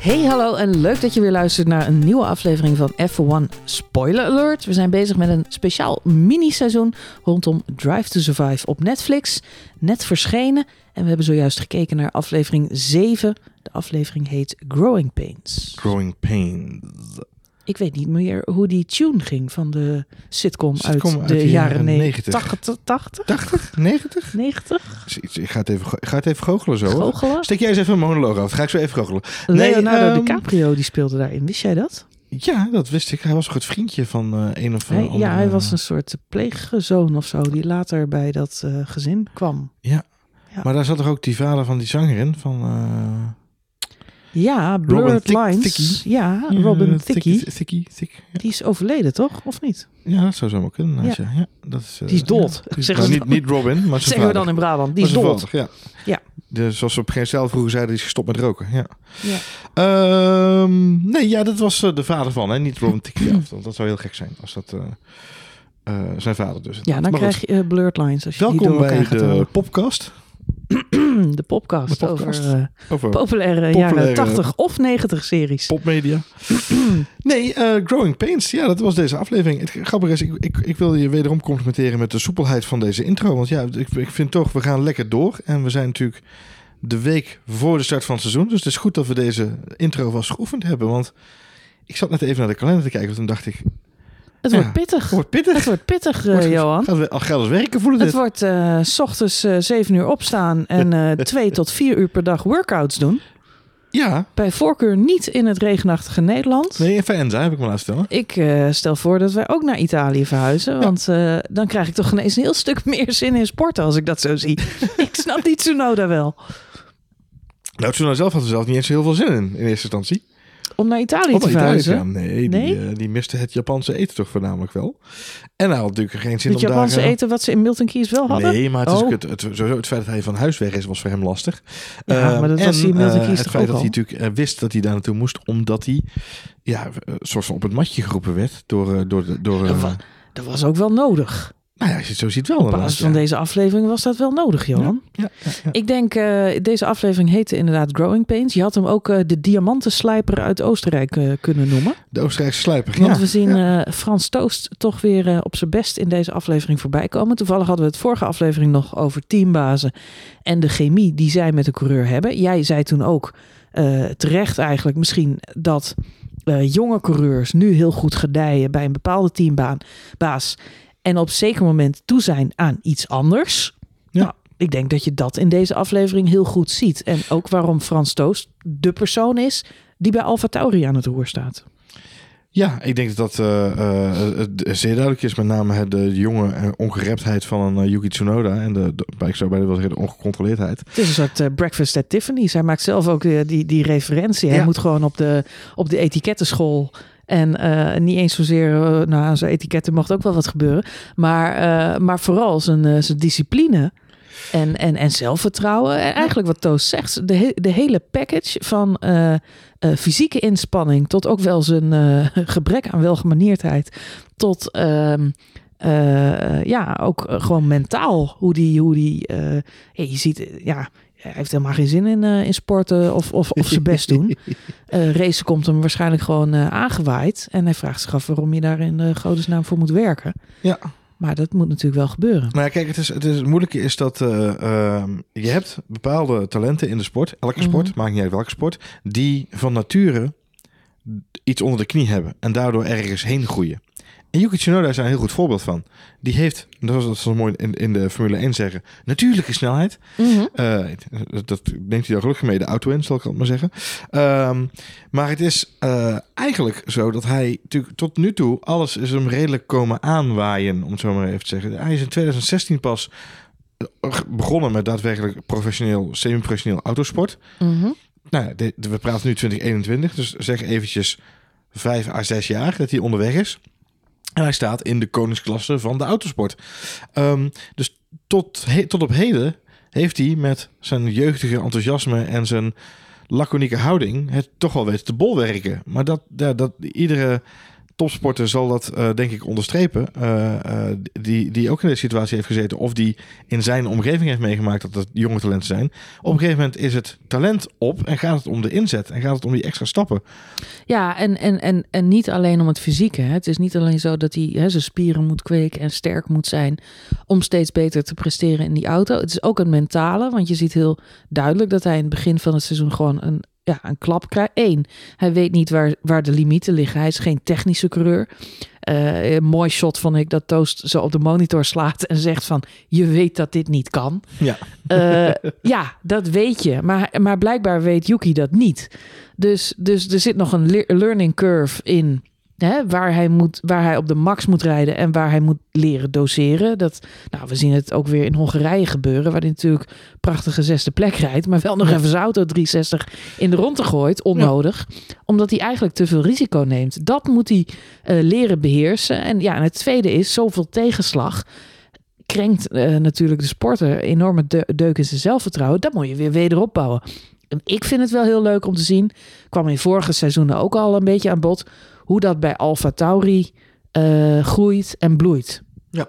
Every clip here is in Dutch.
Hey, hallo en leuk dat je weer luistert naar een nieuwe aflevering van F1 Spoiler Alert. We zijn bezig met een speciaal mini-seizoen rondom Drive to Survive op Netflix. Net verschenen en we hebben zojuist gekeken naar aflevering 7. De aflevering heet Growing Pains. Growing Pains. Ik weet niet meer hoe die tune ging van de sitcom, Sitcom uit uit de, de jaren jaren 90. 90. 80? 80? 90? 90? Ik ga het even, ik ga het even goochelen zo. Goochelen? Steek jij eens even een monoloog af. Ga ik zo even goochelen. Leonardo ehm, DiCaprio die speelde daarin. Wist jij dat? Ja, dat wist ik. Hij was ook het vriendje van eh, een of Hij- andere... ja, hij was een soort pleegzoon of zo die later bij dat eh, gezin kwam. Maar daar zat toch ook die vader van die zanger in? Van, eh, Ja, Blurred Lines. Ja, Robin eh, Thicke. Thicke, Thick. Ja. Die is overleden, toch? Of niet? Ja, dat zou zomaar kunnen. Ja. Ja. dat is, eh, Die is dood, ja. Die is- zeggen nou, ze niet, niet Robin, maar Zeggen we dan in Brabant. Die is Maar dood. ja. Ja. De, zoals ze op geen zelf vroeger zeiden, die is gestopt met roken. Ja. Ja. Ehm, nee, ja, dat was eh, de vader van, hè? niet Robin Thicke zelf. Want dat zou heel gek zijn als dat eh, eh, zijn vader dus. Ja, dan Maar krijg je eh, Blurred Lines als je die Welkom door bij gaat de podcast. de podcast de podcast. over eh, Over populaire, jaren Populaire- 80 of 90 series. popmedia. nee, eh, Growing Pains. Ja, dat was deze aflevering. Het grappige is, ik, ik, ik wil je wederom complimenteren met de soepelheid van deze intro. Want ja, ik, ik vind toch, we gaan lekker door. En we zijn natuurlijk de week voor de start van het seizoen. Dus het is goed dat we deze intro vast geoefend hebben. Want ik zat net even naar de kalender te kijken. Want toen dacht ik, Het Ja. wordt pittig. het wordt pittig. Het wordt pittig, eh, Wordt- Johan. Gaat we al geld als werken voelen Het dit. wordt eh, s ochtends eh 7 uur opstaan en eh 2 tot 4 uur per dag workouts doen. Ja, Bij voorkeur niet in het regenachtige Nederland. nee, in Faenza heb ik me laten stellen. Ik stel voor dat wij ook naar Italië verhuizen. Want dan krijg ik toch ineens een heel stuk meer zin in sporten als ik dat zo zie. ik snap die Tsunoda wel. Nou, Tsunoda zelf had er zelf niet eens heel veel zin in, in eerste instantie. Om naar Italië Om te naar Italië te verhuizen. gaan. Nee, Nee? Die, eh, die miste het Japanse eten toch voornamelijk wel. En hij had natuurlijk geen zin Het om Japanse daar... eh, eten wat ze in Milton Keynes wel hadden. Nee, maar het, is Oh. het, het, sowieso het feit dat hij van huis weg is, was voor hem lastig. Ja, Ehm, maar dat en, was hij in Milton eh, Keynes Het feit dat hij natuurlijk wist dat hij daar naartoe moest, omdat hij ja, soort van op het matje geroepen werd door... door, door Dat was ook wel nodig. Nou ja, als je het zo ziet wel. Op basis van ja. deze aflevering was dat wel nodig, Johan. Ja. Ik denk, eh, deze aflevering heette inderdaad Growing Pains. Je had hem ook eh, de diamantenslijper uit Oostenrijk eh, kunnen noemen. De Oostenrijkse sluiper. Want ja. we zien Frans Toost toch weer op zijn best in deze aflevering voorbij komen. Toevallig hadden we het vorige aflevering nog over teambazen en de chemie die zij met de coureur hebben. Jij zei toen ook terecht eigenlijk misschien dat jonge coureurs nu heel goed gedijen bij een bepaalde teambaas. En op zeker moment toe zijn aan iets anders. Ja. Nou, ik denk dat je dat in deze aflevering heel goed ziet. En ook waarom Frans Toost de persoon is die bij Alfa Tauri aan het roer staat. Ja, ik denk dat dat eh, eh, het zeer duidelijk is. Met name het, de jonge eh, ongereptheid van een Yuki Tsunoda. En de, de, bij- ik zou bijna wel zeggen de ongecontroleerdheid. Het is een soort breakfast at Tiffany's. Hij maakt zelf ook die, die referentie. Hij Ja. moet gewoon op de, op de etikettenschool. En eh, niet eens zozeer, eh, nou zijn etiketten mocht ook wel wat gebeuren. Maar, eh, maar vooral zijn, zijn discipline en, en, en zelfvertrouwen. En eigenlijk wat Toos zegt, de, de hele package van fysieke inspanning... tot ook wel zijn gebrek aan welgemanierdheid. Tot... ehm, eh, ja, ook gewoon mentaal. Hoe die, hoe die je ziet, ja, hij heeft helemaal geen zin in, eh, in sporten of, of, of zijn best doen. Eh racen komt hem waarschijnlijk gewoon eh, aangewaaid. En hij vraagt zich af waarom je daar in de godesnaam voor moet werken. Ja. Maar dat moet natuurlijk wel gebeuren. Nou ja, kijk, het, is, het, is, het moeilijke is dat eh, ehm, je hebt bepaalde talenten in de sport, elke sport, Mhm. maakt niet uit welke sport, die van nature iets onder de knie hebben en daardoor ergens heen groeien. En Yuki Tsunoda is daar een heel goed voorbeeld van. Die heeft, dat was dat zo mooi in, in de Formule 1 zeggen, natuurlijke snelheid. Eh, dat neemt hij dan gelukkig mee de auto in, zal ik het maar zeggen. Ehm, maar het is eh, eigenlijk zo dat hij natuurlijk tot nu toe alles is hem redelijk komen aanwaaien, om het zo maar even te zeggen. Hij is in 2016 pas eh, begonnen met daadwerkelijk professioneel, semi-professioneel autosport. Mhm. Nou, we praten nu 2021, dus zeg eventjes vijf à zes jaar dat hij onderweg is. En hij staat in de koningsklasse van de autosport. Ehm, dus tot, tot op heden heeft hij met zijn jeugdige enthousiasme en zijn laconieke houding het toch wel weten te bolwerken. Maar dat, ja, dat iedere topsporter zal dat eh, denk ik onderstrepen. eh, eh, die, die ook in deze situatie heeft gezeten. Of die in zijn omgeving heeft meegemaakt dat het jonge talenten zijn. Op een gegeven moment is het talent op en gaat het om de inzet. En gaat het om die extra stappen. Ja, en, en, en, en niet alleen om het fysieke. Hè. Het is niet alleen zo dat hij zijn spieren moet kweken en sterk moet zijn om steeds beter te presteren in die auto. Het is ook een mentale, want je ziet heel duidelijk dat hij in het begin van het seizoen gewoon een, ja, een klap krijgt. Eén, hij weet niet waar, waar de limieten liggen. Hij is geen technische coureur. Eh, een mooi shot vond ik dat Toast zo op de monitor slaat en zegt van je weet dat dit niet kan. Ja. Eh, ja, dat weet je. Maar, maar blijkbaar weet Yuki dat niet. Dus, dus er zit nog een le- learning curve in. Hè, waar, hij moet, waar hij op de max moet rijden en waar hij moet leren doseren. Dat, nou, we zien het ook weer in Hongarije gebeuren. Waar hij natuurlijk prachtige zesde plek rijdt. Maar wel nog even zijn auto 360 in de ronde gooit. Onnodig. Omdat hij eigenlijk te veel risico neemt. Dat moet hij eh, leren beheersen. En ja, en het tweede is zoveel tegenslag krenkt eh, natuurlijk de sporter enorme de- deuk in zijn zelfvertrouwen. Dat moet je weer wederop bouwen. En ik vind het wel heel leuk om te zien. Kwam in vorige seizoenen ook al een beetje aan bod. Hoe dat bij Alfa Tauri eh, groeit en bloeit. Ja.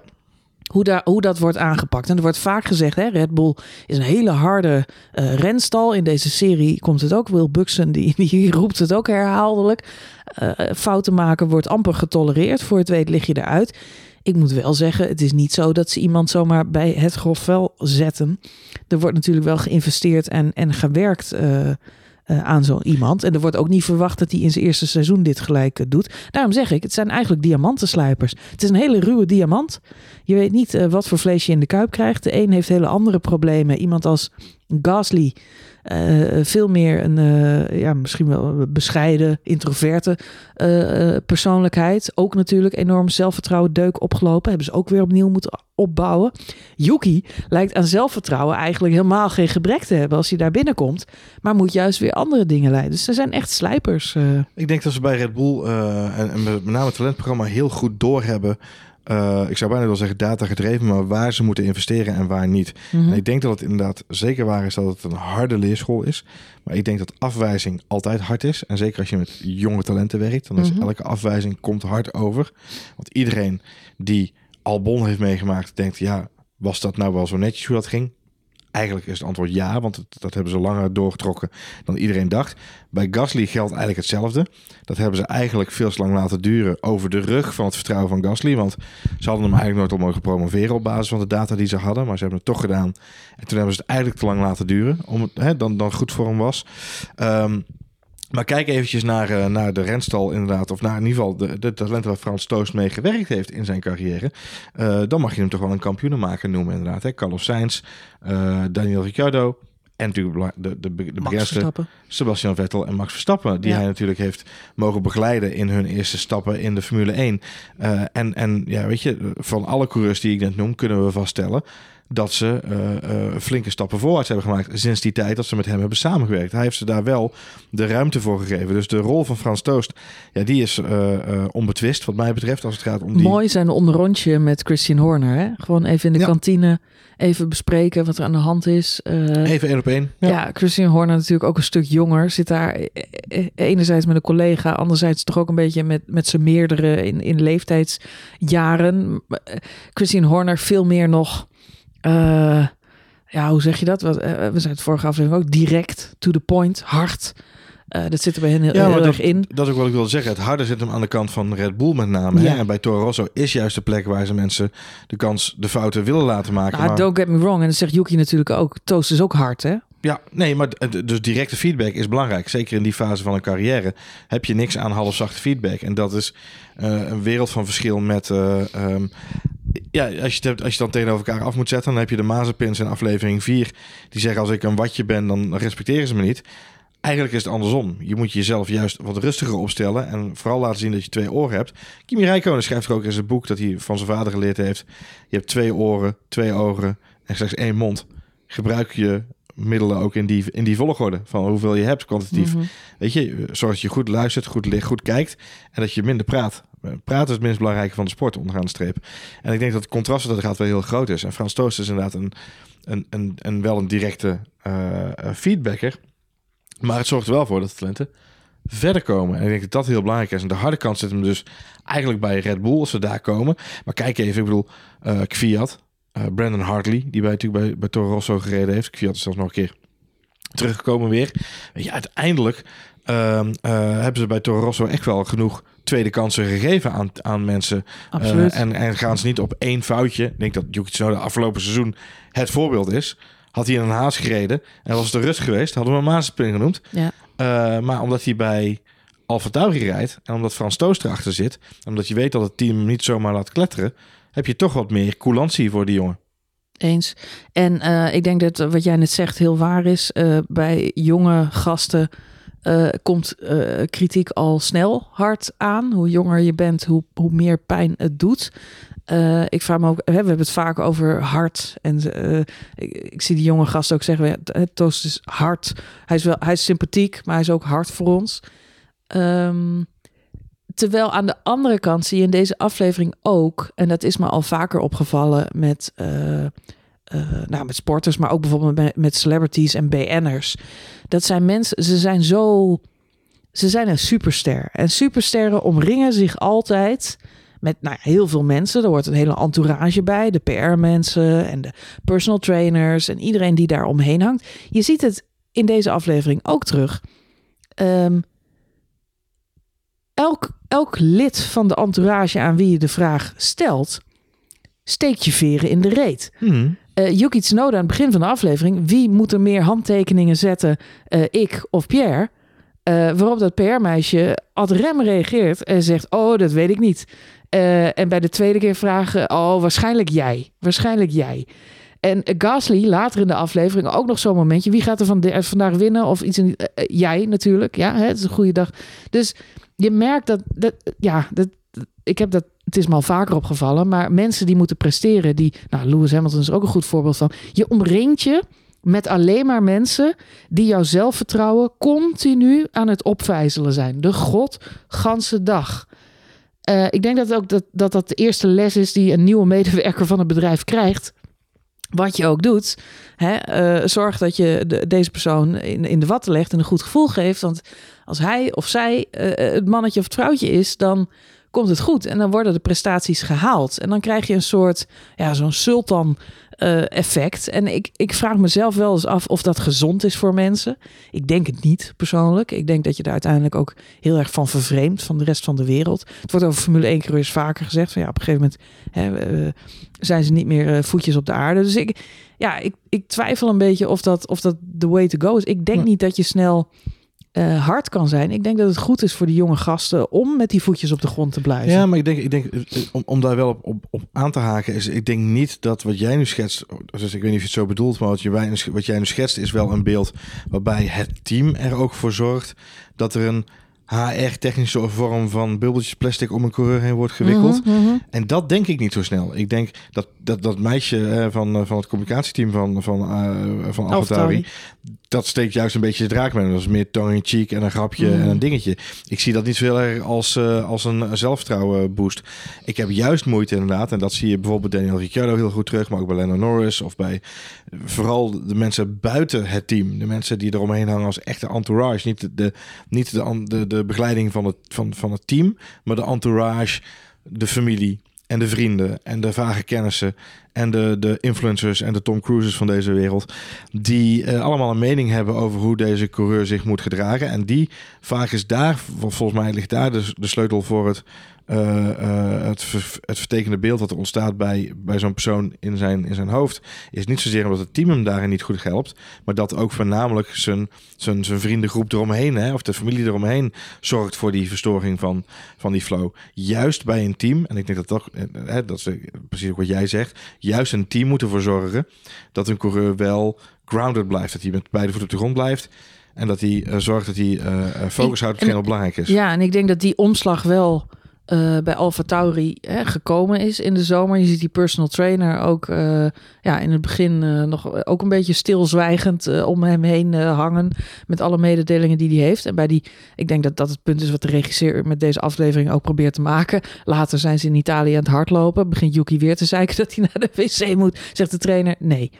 Hoe, daar, hoe dat wordt aangepakt. En er wordt vaak gezegd, hè, Red Bull is een hele harde eh, renstal. In deze serie komt het ook. Will Buxton die, die roept het ook herhaaldelijk. Eh, fouten maken wordt amper getolereerd. Voor het weet lig je eruit. Ik moet wel zeggen, het is niet zo dat ze iemand zomaar bij het grof vuil zetten. Er wordt natuurlijk wel geïnvesteerd en, en gewerkt eh, aan zo iemand. En er wordt ook niet verwacht dat hij in zijn eerste seizoen dit gelijk eh, doet. Daarom zeg ik, het zijn eigenlijk diamantenslijpers. Het is een hele ruwe diamant. Je weet niet eh, wat voor vlees je in de kuip krijgt. De een heeft hele andere problemen. Iemand als Gasly, eh, veel meer een, eh, ja, misschien wel bescheiden, introverte eh, persoonlijkheid. Ook natuurlijk enorm zelfvertrouwen deuk opgelopen. Hebben ze ook weer opnieuw moeten opbouwen. Yuki lijkt aan zelfvertrouwen eigenlijk helemaal geen gebrek te hebben als hij daar binnenkomt. Maar moet juist weer andere dingen leiden. Dus ze zijn echt slijpers. Ik denk dat ze bij Red Bull en, en met name het talentprogramma heel goed doorhebben. Eh ik zou bijna wel zeggen data gedreven, maar waar ze moeten investeren en waar niet. mhm. En ik denk dat het inderdaad zeker waar is dat het een harde leerschool is. Maar ik denk dat afwijzing altijd hard is. En zeker als je met jonge talenten werkt, dan is Mhm. elke afwijzing komt hard over. Want iedereen die Albon heeft meegemaakt, denkt ja, was dat nou wel zo netjes hoe dat ging? Eigenlijk is het antwoord ja, want dat hebben ze langer doorgetrokken dan iedereen dacht. Bij Gasly geldt eigenlijk hetzelfde. Dat hebben ze eigenlijk veel te lang laten duren over de rug van het vertrouwen van Gasly. Want ze hadden hem eigenlijk nooit al mogen promoveren op basis van de data die ze hadden. Maar ze hebben het toch gedaan. En toen hebben ze het eigenlijk te lang laten duren om het, hè, dan, dan goed voor hem was. Ehm, maar kijk eventjes naar, eh, naar de renstal inderdaad. Of naar in ieder geval de, de talenten waar Frans Toost mee gewerkt heeft in zijn carrière. Eh, dan mag je hem toch wel een kampioenenmaker noemen inderdaad. Hè? Carlos Sainz, eh, Daniel Ricciardo. En natuurlijk de, de, de, de bekendste. Sebastian Vettel en Max Verstappen. Die Ja. hij natuurlijk heeft mogen begeleiden in hun eerste stappen in de Formule 1. Eh, en, en ja, weet je, van alle coureurs die ik net noem, kunnen we vaststellen dat ze eh, eh, flinke stappen voorwaarts hebben gemaakt sinds die tijd dat ze met hem hebben samengewerkt. Hij heeft ze daar wel de ruimte voor gegeven. Dus de rol van Frans Toost, ja, die is eh, eh, onbetwist wat mij betreft als het gaat om die... Mooi zijn onderrondje met Christian Horner. Hè? Gewoon even in de Ja. kantine even bespreken wat er aan de hand is. Eh, Even één op één. ja. Christian Horner natuurlijk ook een stuk jonger. Zit daar enerzijds met een collega, anderzijds toch ook een beetje met, met zijn meerdere in, in leeftijdsjaren. Christian Horner veel meer nog... eh, ja, hoe zeg je dat? Wat, eh, we zijn het vorige aflevering ook direct, to the point, hard. Eh, dat zit er bij hen heel, Ja, heel dat, erg in. dat is ook wat ik wilde zeggen. Het harde zit hem aan de kant van Red Bull met name. Ja. Hè? En bij Toro Rosso is juist de plek waar ze mensen de kans, de fouten willen laten maken. Nou, maar, don't get me wrong. En dat zegt Yuki natuurlijk ook. Toast is ook hard, hè? ja, nee, maar dus directe feedback is belangrijk. Zeker in die fase van een carrière heb je niks aan halfzachte feedback. En dat is eh, een wereld van verschil met... eh, ehm, ja, als je, het als je dan tegenover elkaar af moet zetten... dan heb je de Mazepins in aflevering 4... die zeggen als ik een watje ben, dan respecteren ze me niet... Eigenlijk is het andersom. Je moet jezelf juist wat rustiger opstellen en vooral laten zien dat je twee oren hebt. Kimi Räikkönen schrijft er ook in zijn boek dat hij van zijn vader geleerd heeft. Je hebt twee oren, twee ogen en slechts één mond. Gebruik je middelen ook in die, in die volgorde van hoeveel je hebt kwantitatief. Mhm. Weet je, zorg dat je goed luistert, goed ligt, goed kijkt en dat je minder praat. Eh, Praten is het minst belangrijke van de sport, onderaan de streep. En ik denk dat het contrast dat gaat wel heel groot is. En Frans Toost is inderdaad een, een, een, een wel een directe eh, eh, feedbacker. Maar het zorgt er wel voor dat de talenten verder komen. En ik denk dat dat heel belangrijk is. En de harde kant zit hem dus eigenlijk bij Red Bull, als ze daar komen. Maar kijk even, ik bedoel, uh, Kviat, uh, Brandon Hartley, die bij, natuurlijk bij, bij Toro Rosso gereden heeft. Kviat is zelfs nog een keer teruggekomen weer. Weet je, uiteindelijk uh, hebben ze bij Toro Rosso echt wel genoeg tweede kansen gegeven aan, aan mensen. Absoluut. en, en gaan ze niet op één foutje. Ik denk dat Yuki Tsunoda afgelopen seizoen het voorbeeld is. Had hij in een haas gereden en was het de rust geweest, hadden we een Maaspin genoemd. Ja. maar omdat hij bij Alfa Tauri rijdt en omdat Frans Toast erachter zit, omdat je weet dat het team hem niet zomaar laat kletteren, heb je toch wat meer coulantie voor die jongen. Eens. En uh, ik denk dat wat jij net zegt heel waar is. Uh, bij jonge gasten uh, komt kritiek al snel hard aan. Hoe jonger je bent, hoe, hoe meer pijn het doet. ik vraag me ook, we hebben het vaak over hard. En ik, ik, zie die jonge gasten ook zeggen: het Toast is hard. Hij is wel hij is sympathiek, maar hij is ook hard voor ons. Um, terwijl aan de andere kant zie je in deze aflevering ook, en dat is me al vaker opgevallen met, uh, uh, nou, met sporters, maar ook bijvoorbeeld met, celebrities en BN'ers. Dat zijn mensen, ze zijn zo, ze zijn een superster. En supersterren omringen zich altijd met nou, heel veel mensen. Er hoort een hele entourage bij, de PR-mensen en de personal trainers en iedereen die daar omheen hangt. Je ziet het in deze aflevering ook terug. Um, elk, elk lid van de entourage aan wie je de vraag stelt, steekt je veren in de reet. Hmm. Uh, Yuki Tsunoda aan het begin van de aflevering, wie moet er meer handtekeningen zetten, uh, ik of Pierre? Uh, waarop dat PR-meisje ad rem reageert en zegt, oh, dat weet ik niet. en bij de tweede keer vragen, oh, waarschijnlijk jij. Waarschijnlijk jij. En Gasly, later in de aflevering, ook nog zo'n momentje. Wie gaat er van de, vandaag winnen? Of iets in, jij natuurlijk. Ja, hè, het is een goede dag. Dus je merkt dat, dat ja, dat, ik heb dat, het is me al vaker opgevallen, maar mensen die moeten presteren, die, nou, Lewis Hamilton is ook een goed voorbeeld van. Je omringt je met alleen maar mensen die jouw zelfvertrouwen continu aan het opvijzelen zijn. De god, ganse dag. Uh, ik denk dat ook dat, dat dat de eerste les is die een nieuwe medewerker van het bedrijf krijgt. Wat je ook doet, hè, uh, zorg dat je de, deze persoon in de watten legt en een goed gevoel geeft. Want als hij of zij uh, het mannetje of het vrouwtje is, dan komt het goed. En dan worden de prestaties gehaald. En dan krijg je een soort, ja, zo'n sultan uh, effect. En ik, ik vraag mezelf wel eens af of dat gezond is voor mensen. Ik denk het niet persoonlijk. Ik denk dat je daar uiteindelijk ook heel erg van vervreemdt van de rest van de wereld. Het wordt over Formule 1 coureurs vaker gezegd. Van ja, op een gegeven moment hè, uh, zijn ze niet meer voetjes op de aarde. Dus ik, ja, ik, ik twijfel een beetje of dat, of dat the way to go is. Ik denk niet dat je snel uh, hard kan zijn. Ik denk dat het goed is voor die jonge gasten om met die voetjes op de grond te blijven. Ja, maar ik denk, ik denk om, om daar wel op, op, op aan te haken, is ik denk niet dat wat jij nu schetst, dus ik weet niet of je het zo bedoelt, maar wat, je, wat jij nu schetst is wel een beeld waarbij het team er ook voor zorgt dat er een HR-technische vorm van bubbeltjes plastic om een coureur heen wordt gewikkeld. Mm -hmm. En dat denk ik niet zo snel. Ik denk dat dat, dat meisje van, van het communicatieteam van, van, uh, van Alphatauri, dat steekt juist een beetje de draak met. Dat is meer tongue in cheek en een grapje mm. en een dingetje. Ik zie dat niet zo heel erg als, uh, als een zelfvertrouwen boost. Ik heb juist moeite inderdaad. En dat zie je bijvoorbeeld Daniel Ricciardo heel goed terug. Maar ook bij Lennon Norris. Of bij vooral de mensen buiten het team. De mensen die eromheen hangen als echte entourage. Niet de, niet de, de, de begeleiding van het, van, van het team. Maar de entourage, de familie en de vrienden en de vage kennissen en de, de influencers en de Tom Cruises van deze wereld, die uh, allemaal een mening hebben over hoe deze coureur zich moet gedragen. En die vaak is daar, volgens mij ligt daar de, de sleutel voor het uh, uh, het, het vertekende beeld dat er ontstaat bij, bij zo'n persoon in zijn, in zijn hoofd, is niet zozeer omdat het team hem daarin niet goed helpt, maar dat ook voornamelijk zijn, zijn, zijn vriendengroep eromheen, hè, of de familie eromheen, zorgt voor die verstoring van, van die flow. Juist bij een team, en ik denk dat dat, hè, dat is precies wat jij zegt, juist een team moet ervoor zorgen dat een coureur wel grounded blijft, dat hij met beide voeten op de grond blijft. En dat hij uh, zorgt dat hij uh, focus houdt op hetgeen wat belangrijk is. Ja, en ik denk dat die omslag wel eh, bij Alfa Tauri hè, gekomen is in de zomer. Je ziet die personal trainer ook uh, ja, in het begin uh, nog ook een beetje stilzwijgend om hem heen hangen. Met alle mededelingen die hij heeft. En bij die, ik denk dat dat het punt is wat de regisseur met deze aflevering ook probeert te maken. Later zijn ze in Italië aan het hardlopen. Begint Yuki weer te zeiken dat hij naar de wc moet. Zegt de trainer, nee,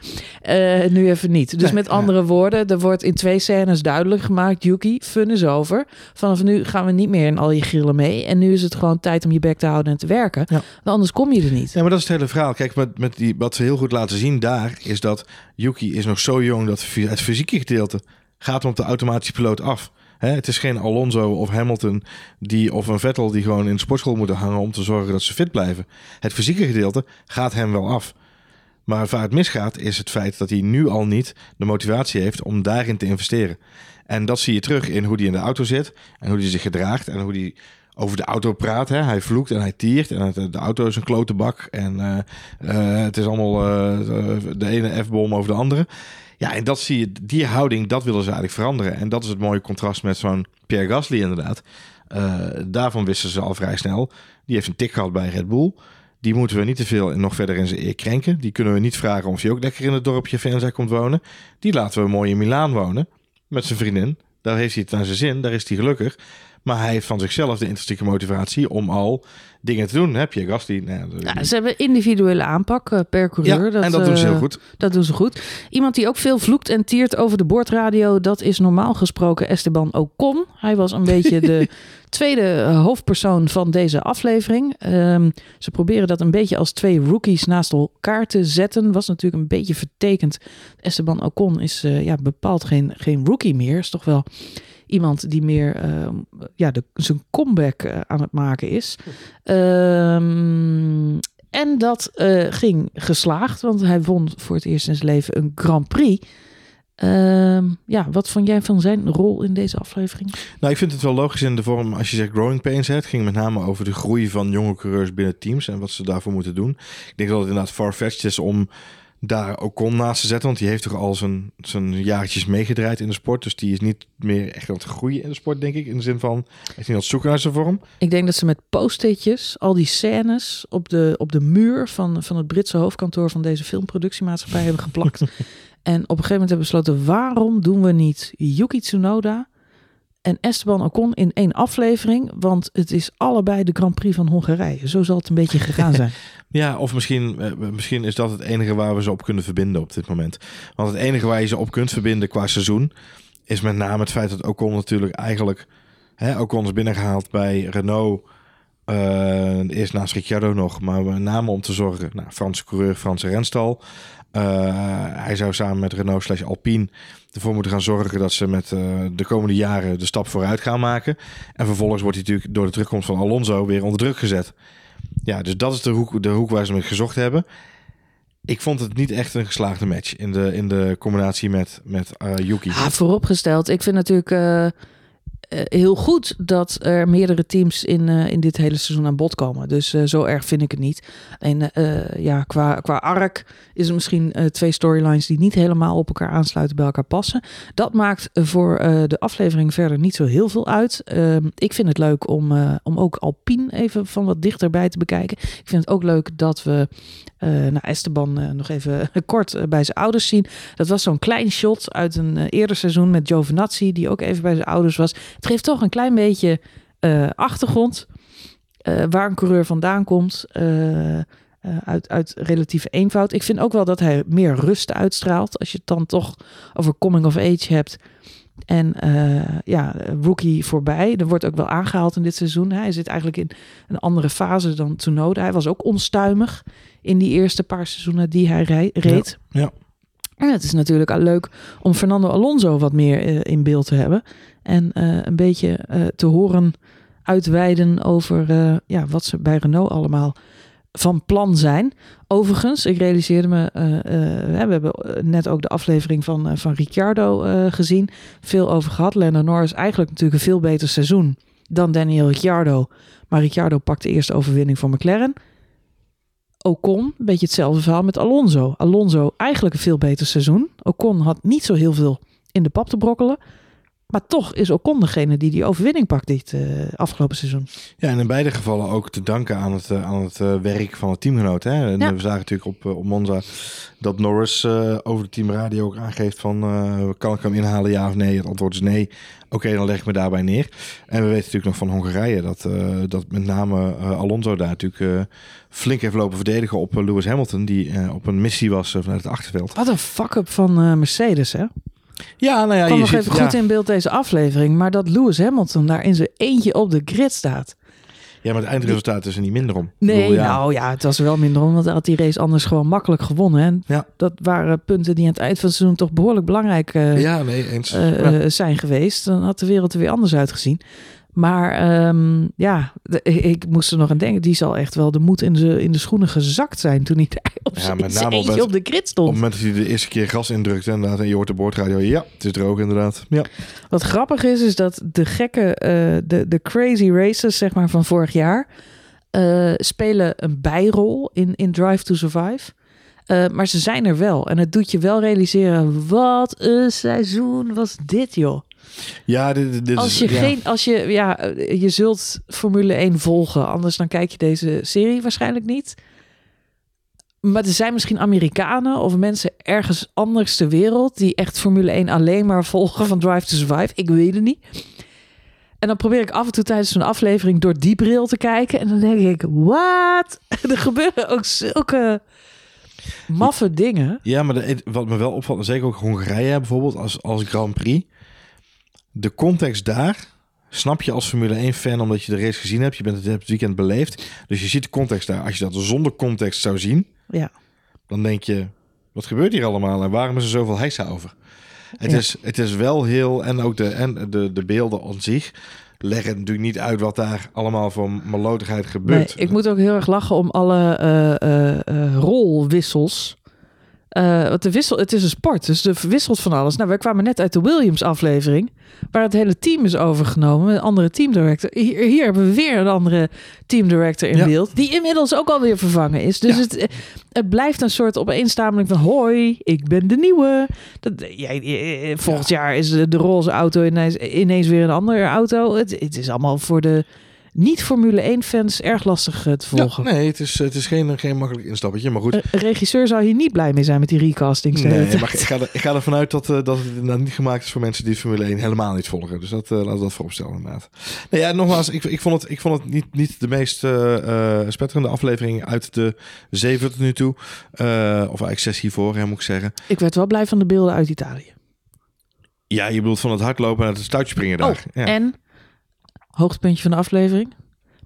nu even niet. Dus Nee, met andere ja. woorden, er wordt in twee scènes duidelijk gemaakt. Yuki, fun is over. Vanaf nu gaan we niet meer in al je grillen mee. En nu is het gewoon tijd om je bek te houden en te werken. Ja. Want anders kom je er niet. Ja, maar dat is het hele verhaal. Kijk, met, met die, wat ze heel goed laten zien daar, is dat Yuki is nog zo jong dat het fysieke gedeelte gaat hem op de automatische piloot af. Hè, het is geen Alonso of Hamilton die, of een Vettel die gewoon in de sportschool moeten hangen om te zorgen dat ze fit blijven. Het fysieke gedeelte gaat hem wel af. Maar waar het misgaat is het feit dat hij nu al niet de motivatie heeft om daarin te investeren. En dat zie je terug in hoe hij in de auto zit en hoe hij zich gedraagt en hoe hij over de auto praat. Hè. Hij vloekt en hij tiert en de auto is een klote bak en eh, eh, het is allemaal eh, de ene F-bom over de andere. Ja, en dat zie je, die houding, dat willen ze eigenlijk veranderen. En dat is het mooie contrast met zo'n Pierre Gasly inderdaad. Daarvan wisten ze al vrij snel. Die heeft een tik gehad bij Red Bull. Die moeten we niet te veel nog verder in zijn eer krenken. Die kunnen we niet vragen of hij ook lekker in het dorpje Venza komt wonen. Die laten we mooi in Milaan wonen. Met zijn vriendin. Daar heeft hij het naar zijn zin. Daar is hij gelukkig. Maar hij heeft van zichzelf de intrinsieke motivatie om al dingen te doen. Heb je Gasly? Nou, ja, ze hebben individuele aanpak eh, per coureur. ja, en dat doen ze eh, heel goed. Dat doen ze goed. Iemand die ook veel vloekt en tiert over de boordradio, dat is normaal gesproken Esteban Ocon. Hij was een beetje de tweede eh, hoofdpersoon van deze aflevering. Ehm, ze proberen dat een beetje als twee rookies naast elkaar te zetten. Was natuurlijk een beetje vertekend. Esteban Ocon is eh, ja, bepaald geen, geen rookie meer. Is toch wel iemand die meer ehm, ja, de, zijn comeback eh, aan het maken is. Ehm, en dat eh, ging geslaagd, want hij won voor het eerst in zijn leven een Grand Prix. Ehm, ja, wat vond jij van zijn rol in deze aflevering? Nou, ik vind het wel logisch in de vorm als je zegt growing pains. Het ging met name over de groei van jonge coureurs binnen teams en wat ze daarvoor moeten doen. Ik denk dat het inderdaad farfetched is om daar Ocon naast te zetten. Want die heeft toch al zijn, zijn jaartjes meegedraaid in de sport. Dus die is niet meer echt aan het groeien in de sport, denk ik. In de zin van, hij is niet aan het zoeken naar zijn vorm. Ik denk dat ze met post-itjes al die scènes op de, op de muur van, van het Britse hoofdkantoor van deze filmproductiemaatschappij hebben geplakt. en op een gegeven moment hebben besloten, waarom doen we niet Yuki Tsunoda en Esteban Ocon in één aflevering? Want het is allebei de Grand Prix van Hongarije. Zo zal het een beetje gegaan zijn. Ja, of misschien, eh, misschien is dat het enige waar we ze op kunnen verbinden op dit moment. Want het enige waar je ze op kunt verbinden qua seizoen... is met name het feit dat Ocon natuurlijk eigenlijk... Hè, Ocon is binnengehaald bij Renault... eh, eerst naast Ricciardo nog, maar met name om te zorgen... Nou, Franse coureur, Franse renstal. Eh, hij zou samen met Renault slash Alpine ervoor moeten gaan zorgen... dat ze met eh, de komende jaren de stap vooruit gaan maken. En vervolgens wordt hij natuurlijk door de terugkomst van Alonso weer onder druk gezet. Ja, dus dat is de hoek, de hoek waar ze mee gezocht hebben. Ik vond het niet echt een geslaagde match in de, in de combinatie met, met eh, Yuki. Ja, vooropgesteld. Ik vind natuurlijk heel goed dat er meerdere teams in, eh, in dit hele seizoen aan bod komen. Dus eh, zo erg vind ik het niet. En eh, ja, qua, qua arc is er misschien eh, twee storylines die niet helemaal op elkaar aansluiten, bij elkaar passen. Dat maakt voor eh, de aflevering verder niet zo heel veel uit. Ehm, ik vind het leuk om, eh, om ook Alpine even van wat dichterbij te bekijken. Ik vind het ook leuk dat we eh nou, Esteban eh, nog even kort eh, bij zijn ouders zien. Dat was zo'n klein shot uit een eh, eerder seizoen met Giovinazzi, die ook even bij zijn ouders was. Het geeft toch een klein beetje eh, achtergrond eh, waar een coureur vandaan komt. eh, uit, uit relatieve eenvoud. Ik vind ook wel dat hij meer rust uitstraalt. Als je het dan toch over coming of age hebt. En ja, rookie voorbij. Er wordt ook wel aangehaald in dit seizoen. Hij zit eigenlijk in een andere fase dan Tsunoda. Hij was ook onstuimig in die eerste paar seizoenen die hij reed. ja. En het is natuurlijk leuk om Fernando Alonso wat meer eh, in beeld te hebben. En eh, een beetje eh, te horen uitweiden over ja, wat ze bij Renault allemaal van plan zijn. Overigens, ik realiseerde me, we hebben net ook de aflevering van, van Ricciardo gezien. Veel over gehad. Lando Norris eigenlijk natuurlijk een veel beter seizoen dan Daniel Ricciardo. Maar Ricciardo pakt de eerste overwinning voor McLaren. Ocon, een beetje hetzelfde verhaal met Alonso. Alonso eigenlijk een veel beter seizoen. Ocon had niet zo heel veel in de pap te brokkelen. Maar toch is Ocon degene die die overwinning pakt dit eh, afgelopen seizoen. Ja, en in beide gevallen ook te danken aan het, eh, aan het eh, werk van het teamgenoot. Hè? En Ja. we zagen natuurlijk op, op Monza dat Norris over de teamradio ook aangeeft van... kan ik hem inhalen, ja of nee? Het antwoord is nee. Oké, dan leg ik me daarbij neer. En we weten natuurlijk nog van Hongarije dat, dat met name Alonso daar natuurlijk flink heeft lopen verdedigen op Lewis Hamilton... die op een missie was vanuit het achterveld. Wat een fuck-up van Mercedes, hè? Ja, nou ja, kwam je nog ziet, even ja, goed in beeld deze aflevering. Maar dat Lewis Hamilton daar in zijn eentje op de grid staat. ja, maar het eindresultaat is er niet minder om. Nee, bedoel, ja. nou ja, het was wel minder om, want hij had die race anders gewoon makkelijk gewonnen. En Ja. dat waren punten die aan het eind van het seizoen toch behoorlijk belangrijk eh, Ja, nee, eens. eh, Ja. eh, zijn geweest. Dan had de wereld er weer anders uitgezien. Maar ehm, ja, de- ik moest er nog aan denken. Die zal echt wel de moed in de, in de schoenen gezakt zijn toen hij daar op Ja, met name op het- op de Op stond. het moment dat hij de eerste keer gas indrukt inderdaad, en je hoort de boordradio, ja, het is droog inderdaad. Ja. Wat grappig is, is dat de gekke, eh, de, de crazy races zeg maar, van vorig jaar... eh, spelen een bijrol in, in Drive to Survive. Eh, maar ze zijn er wel. En het doet je wel realiseren, wat een seizoen was dit, joh. Ja, dit, dit- dit Als is, je ja. geen, als je, ja, je zult Formule 1 volgen, anders dan kijk je deze serie waarschijnlijk niet. Maar er zijn misschien Amerikanen of mensen ergens anders ter wereld die echt Formule 1 alleen maar volgen van Drive to Survive. Ik weet het niet. En dan probeer ik af en toe tijdens zo'n aflevering door die bril te kijken. En dan denk ik, wat? Er gebeuren ook zulke maffe dingen. Ja, maar de- wat me wel opvalt, zeker ook Hongarije bijvoorbeeld, als, als Grand Prix. De context daar snap je als Formule 1 fan omdat je de race gezien hebt. Je bent het, weekend beleefd. Dus je ziet de context daar. Als je dat zonder context zou zien, Ja. dan denk je, wat gebeurt hier allemaal en waarom is er zoveel heisa over? Het, Ja. is, het is wel heel, en ook de, en de, de beelden aan zich leggen natuurlijk niet uit wat daar allemaal voor malotigheid Nee, gebeurt. ik moet ook heel erg lachen om alle eh, eh, eh, rolwissels. Eh, want de wissel, het is een sport, dus er verwisselt van alles. Nou, wij kwamen net uit de Williams-aflevering, waar het hele team is overgenomen, een andere teamdirector. Hier, hier hebben we weer een andere teamdirector in Ja. beeld, die inmiddels ook alweer vervangen is. Dus Ja. het, het blijft een soort opeenstapeling van, hoi, ik ben de nieuwe. Dat, ja, eh, volgend jaar is de, de roze auto ineens, ineens weer een andere auto. Het, het is allemaal voor de niet-Formule 1-fans erg lastig eh, te Ja, volgen. nee, het is, het is geen, geen makkelijk instappetje, maar goed. Een regisseur zou hier niet blij mee zijn met die recastings. hele Nee, tijd. maar ik ga, er, ik ga ervan uit dat, eh, dat het inderdaad niet gemaakt is voor mensen die Formule 1 helemaal niet volgen. Dus dat, eh, laten we dat vooropstellen inderdaad. Nee, ja, nogmaals, ik, ik vond het, ik vond het niet, niet de meest spetterende aflevering uit de zeven tot nu toe. Of eigenlijk zes hiervoor, hè, moet ik zeggen. Ik werd wel blij van de beelden uit Italië. Ja, je bedoelt van het hardlopen en het stoutje springen daar. ja. Oh, En, hoogtepuntje van de aflevering,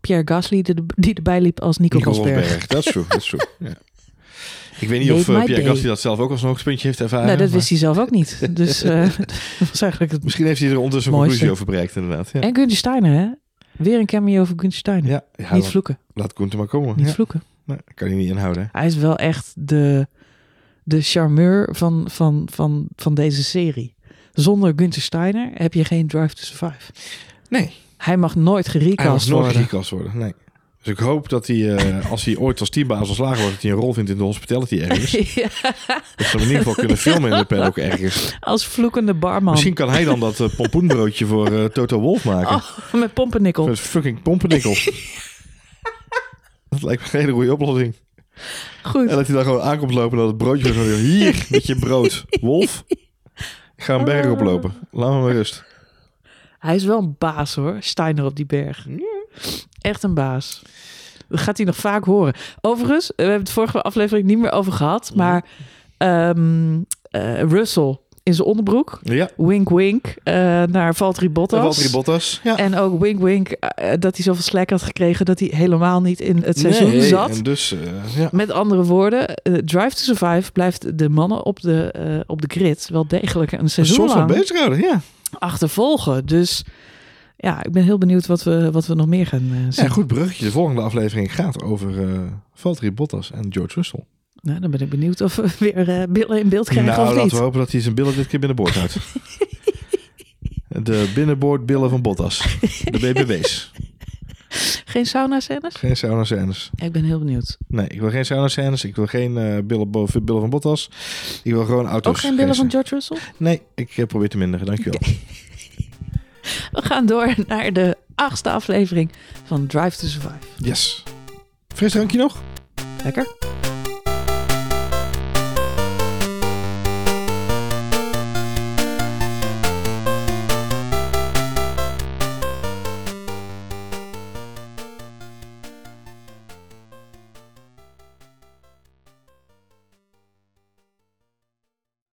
Pierre Gasly die, die erbij liep als Nico, Nico Rosberg. Rosberg, dat is true, dat is. Ja. Ik weet niet Made of eh, Pierre day. Gasly dat zelf ook als een hoogtepuntje heeft ervaren. Nee, dat maar wist hij zelf ook niet. Dus eh, dat was eigenlijk het... Misschien heeft hij er ondertussen een conclusie over bereikt inderdaad. Ja, En Gunther Steiner, hè? Weer een cameo van Gunther Steiner. ja, ja niet vloeken, laat Koen maar komen. niet vloeken. Kan hij niet inhouden. hè. Hij is wel echt de, de charmeur van, van, van, van deze serie. Zonder Gunther Steiner heb je geen Drive to Survive. Nee. Hij mag nooit Hij gerecast mag nooit worden. worden, nee. Dus ik hoop dat hij, eh, als hij ooit als teambaas ontslagen wordt, dat hij een rol vindt in de hospitality ergens. Ja, Dat ze hem in ieder geval kunnen filmen in de paddock ergens. als vloekende barman. Misschien kan hij dan dat eh, pompoenbroodje voor eh, Toto Wolf maken. Oh, met pompennikkel. Dat is fucking pompenikkel. dat lijkt me geen hele goede oplossing. Goed. En dat hij dan gewoon aankomt lopen en dat het broodje zo weer, hier met je brood. Wolf, ik ga een berg oplopen. Laat me maar rust. Hij is wel een baas hoor, Steiner op die berg. Echt een baas. Dat gaat hij nog vaak horen. Overigens, we hebben het vorige aflevering niet meer over gehad. Maar ehm, eh, Russell in zijn onderbroek. Ja, Wink wink eh, naar Valtteri Bottas. Valtteri Bottas. Ja. En ook wink wink eh, dat hij zoveel slack had gekregen... dat hij helemaal niet in het seizoen Nee, zat. En dus, ja. Met andere woorden, Drive to Survive blijft de mannen op de, op de grid... wel degelijk een Een seizoen soort van lang bezighouden, ja. Achtervolgen. Dus ja, ik ben heel benieuwd wat we, wat we nog meer gaan eh, zien. Ja, goed bruggetje. De volgende aflevering gaat over eh Valtteri Bottas en George Russell. Nou, dan ben ik benieuwd of we weer eh, billen in beeld krijgen nou, of laten niet. we hopen dat hij zijn billen dit keer binnenboord houdt. De binnenboordbillen van Bottas. De BBB's. Geen sauna-scènes? Geen sauna scènes. Ja, ik ben heel benieuwd. Nee, ik wil geen sauna scènes. Ik wil geen eh, billen boven billen van Bottas. Ik wil gewoon auto's. Ook geen billen van. George Russell? Nee, ik eh, probeer te minderen. Dankjewel. We gaan door naar de achtste aflevering van Drive to Survive. Yes. Fris drankje nog? Lekker?